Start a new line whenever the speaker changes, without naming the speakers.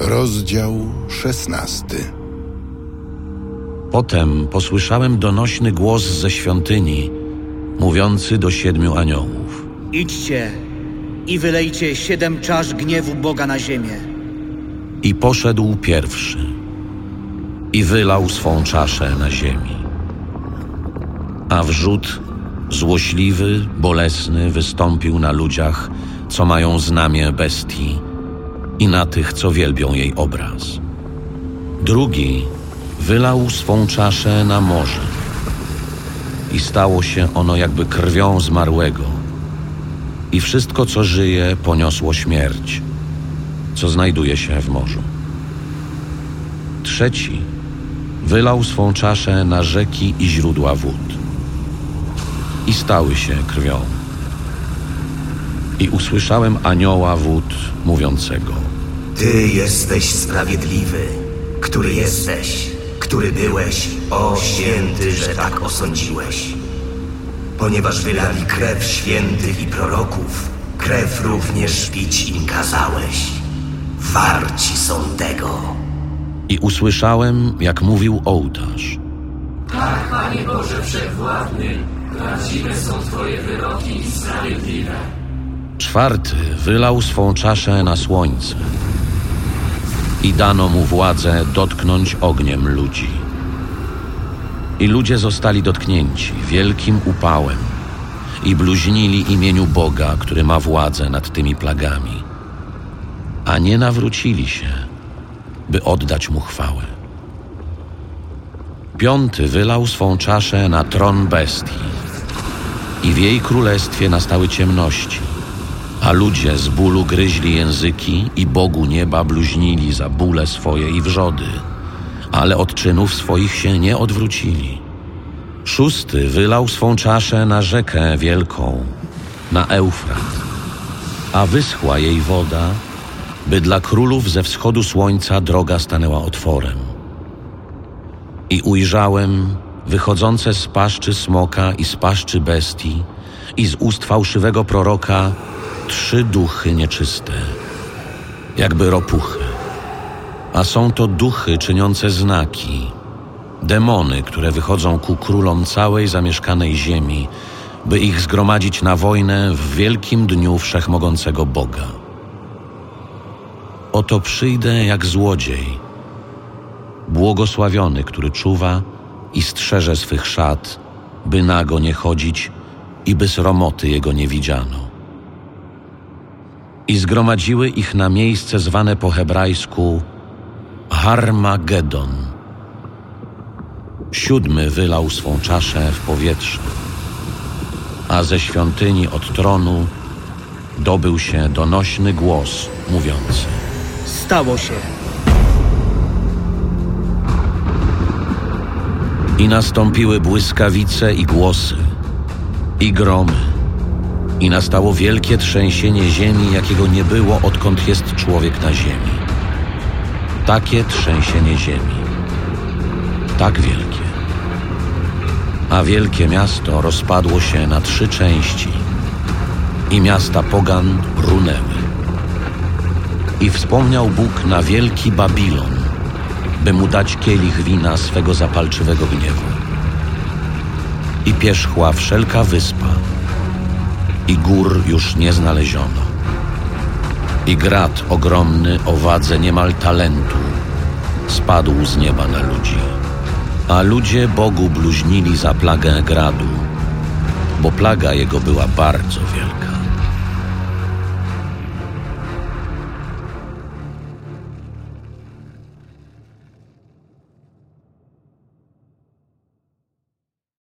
Rozdział szesnasty.
Potem posłyszałem donośny głos ze świątyni, mówiący do siedmiu aniołów.
Idźcie i wylejcie siedem czasz gniewu Boga na ziemię.
I poszedł pierwszy i wylał swą czaszę na ziemi. A wrzód złośliwy, bolesny wystąpił na ludziach, co mają znamię bestii i na tych, co wielbią jej obraz. Drugi wylał swą czaszę na morze i stało się ono jakby krwią zmarłego i wszystko, co żyje, poniosło śmierć, co znajduje się w morzu. Trzeci wylał swą czaszę na rzeki i źródła wód i stały się krwią. I usłyszałem anioła wód mówiącego:
Ty jesteś sprawiedliwy, który jesteś, który byłeś, o święty, że tak osądziłeś. Ponieważ wylali krew świętych i proroków, krew również pić im kazałeś. Warci są tego.
I usłyszałem, jak mówił ołtarz.
Tak, Panie Boże Wszechwładny, prawdziwe są Twoje wyroki i sprawiedliwe.
Czwarty wylał swą czaszę na słońce i dano mu władzę dotknąć ogniem ludzi. I ludzie zostali dotknięci wielkim upałem i bluźnili imieniu Boga, który ma władzę nad tymi plagami, a nie nawrócili się, by oddać mu chwałę. Piąty wylał swą czaszę na tron bestii i w jej królestwie nastały ciemności a ludzie z bólu gryźli języki i Bogu nieba bluźnili za bóle swoje i wrzody, ale od czynów swoich się nie odwrócili. Szósty wylał swą czaszę na rzekę wielką, na Eufrat, a wyschła jej woda, by dla królów ze wschodu słońca droga stanęła otworem. I ujrzałem wychodzące z paszczy smoka i z paszczy bestii i z ust fałszywego proroka trzy duchy nieczyste, jakby ropuchy. A są to duchy czyniące znaki, demony, które wychodzą ku królom całej zamieszkanej ziemi, by ich zgromadzić na wojnę w wielkim dniu wszechmogącego Boga. Oto przyjdę jak złodziej, błogosławiony, który czuwa i strzeże swych szat, by nago nie chodzić i by sromoty jego nie widziano i zgromadziły ich na miejsce zwane po hebrajsku Harmagedon. Siódmy wylał swą czaszę w powietrze, a ze świątyni od tronu dobył się donośny głos mówiący:
Stało się.
I nastąpiły błyskawice i głosy, i gromy i nastało wielkie trzęsienie ziemi, jakiego nie było, odkąd jest człowiek na ziemi. Takie trzęsienie ziemi. Tak wielkie. A wielkie miasto rozpadło się na trzy części i miasta pogan runęły. I wspomniał Bóg na wielki Babilon, by mu dać kielich wina swego zapalczywego gniewu. I pierzchła wszelka wyspa, i gór już nie znaleziono. I grad ogromny o wadze niemal talentu spadł z nieba na ludzi. A ludzie Bogu bluźnili za plagę gradu, bo plaga jego była bardzo wielka.